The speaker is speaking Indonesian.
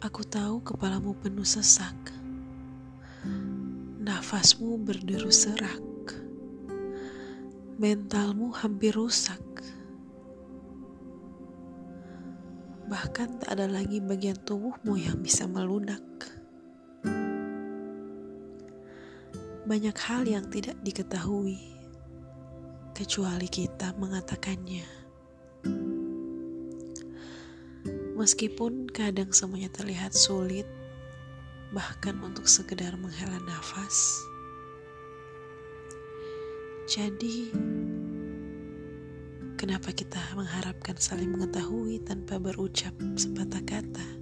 Aku tahu kepalamu penuh sesak, nafasmu berderu serak, mentalmu hampir rusak. Bahkan tak ada lagi bagian tubuhmu yang bisa melunak. Banyak hal yang tidak diketahui, kecuali kita mengatakannya. Meskipun kadang semuanya terlihat sulit, bahkan untuk sekedar menghela nafas. Jadi, kenapa kita mengharapkan saling mengetahui tanpa berucap sepatah kata?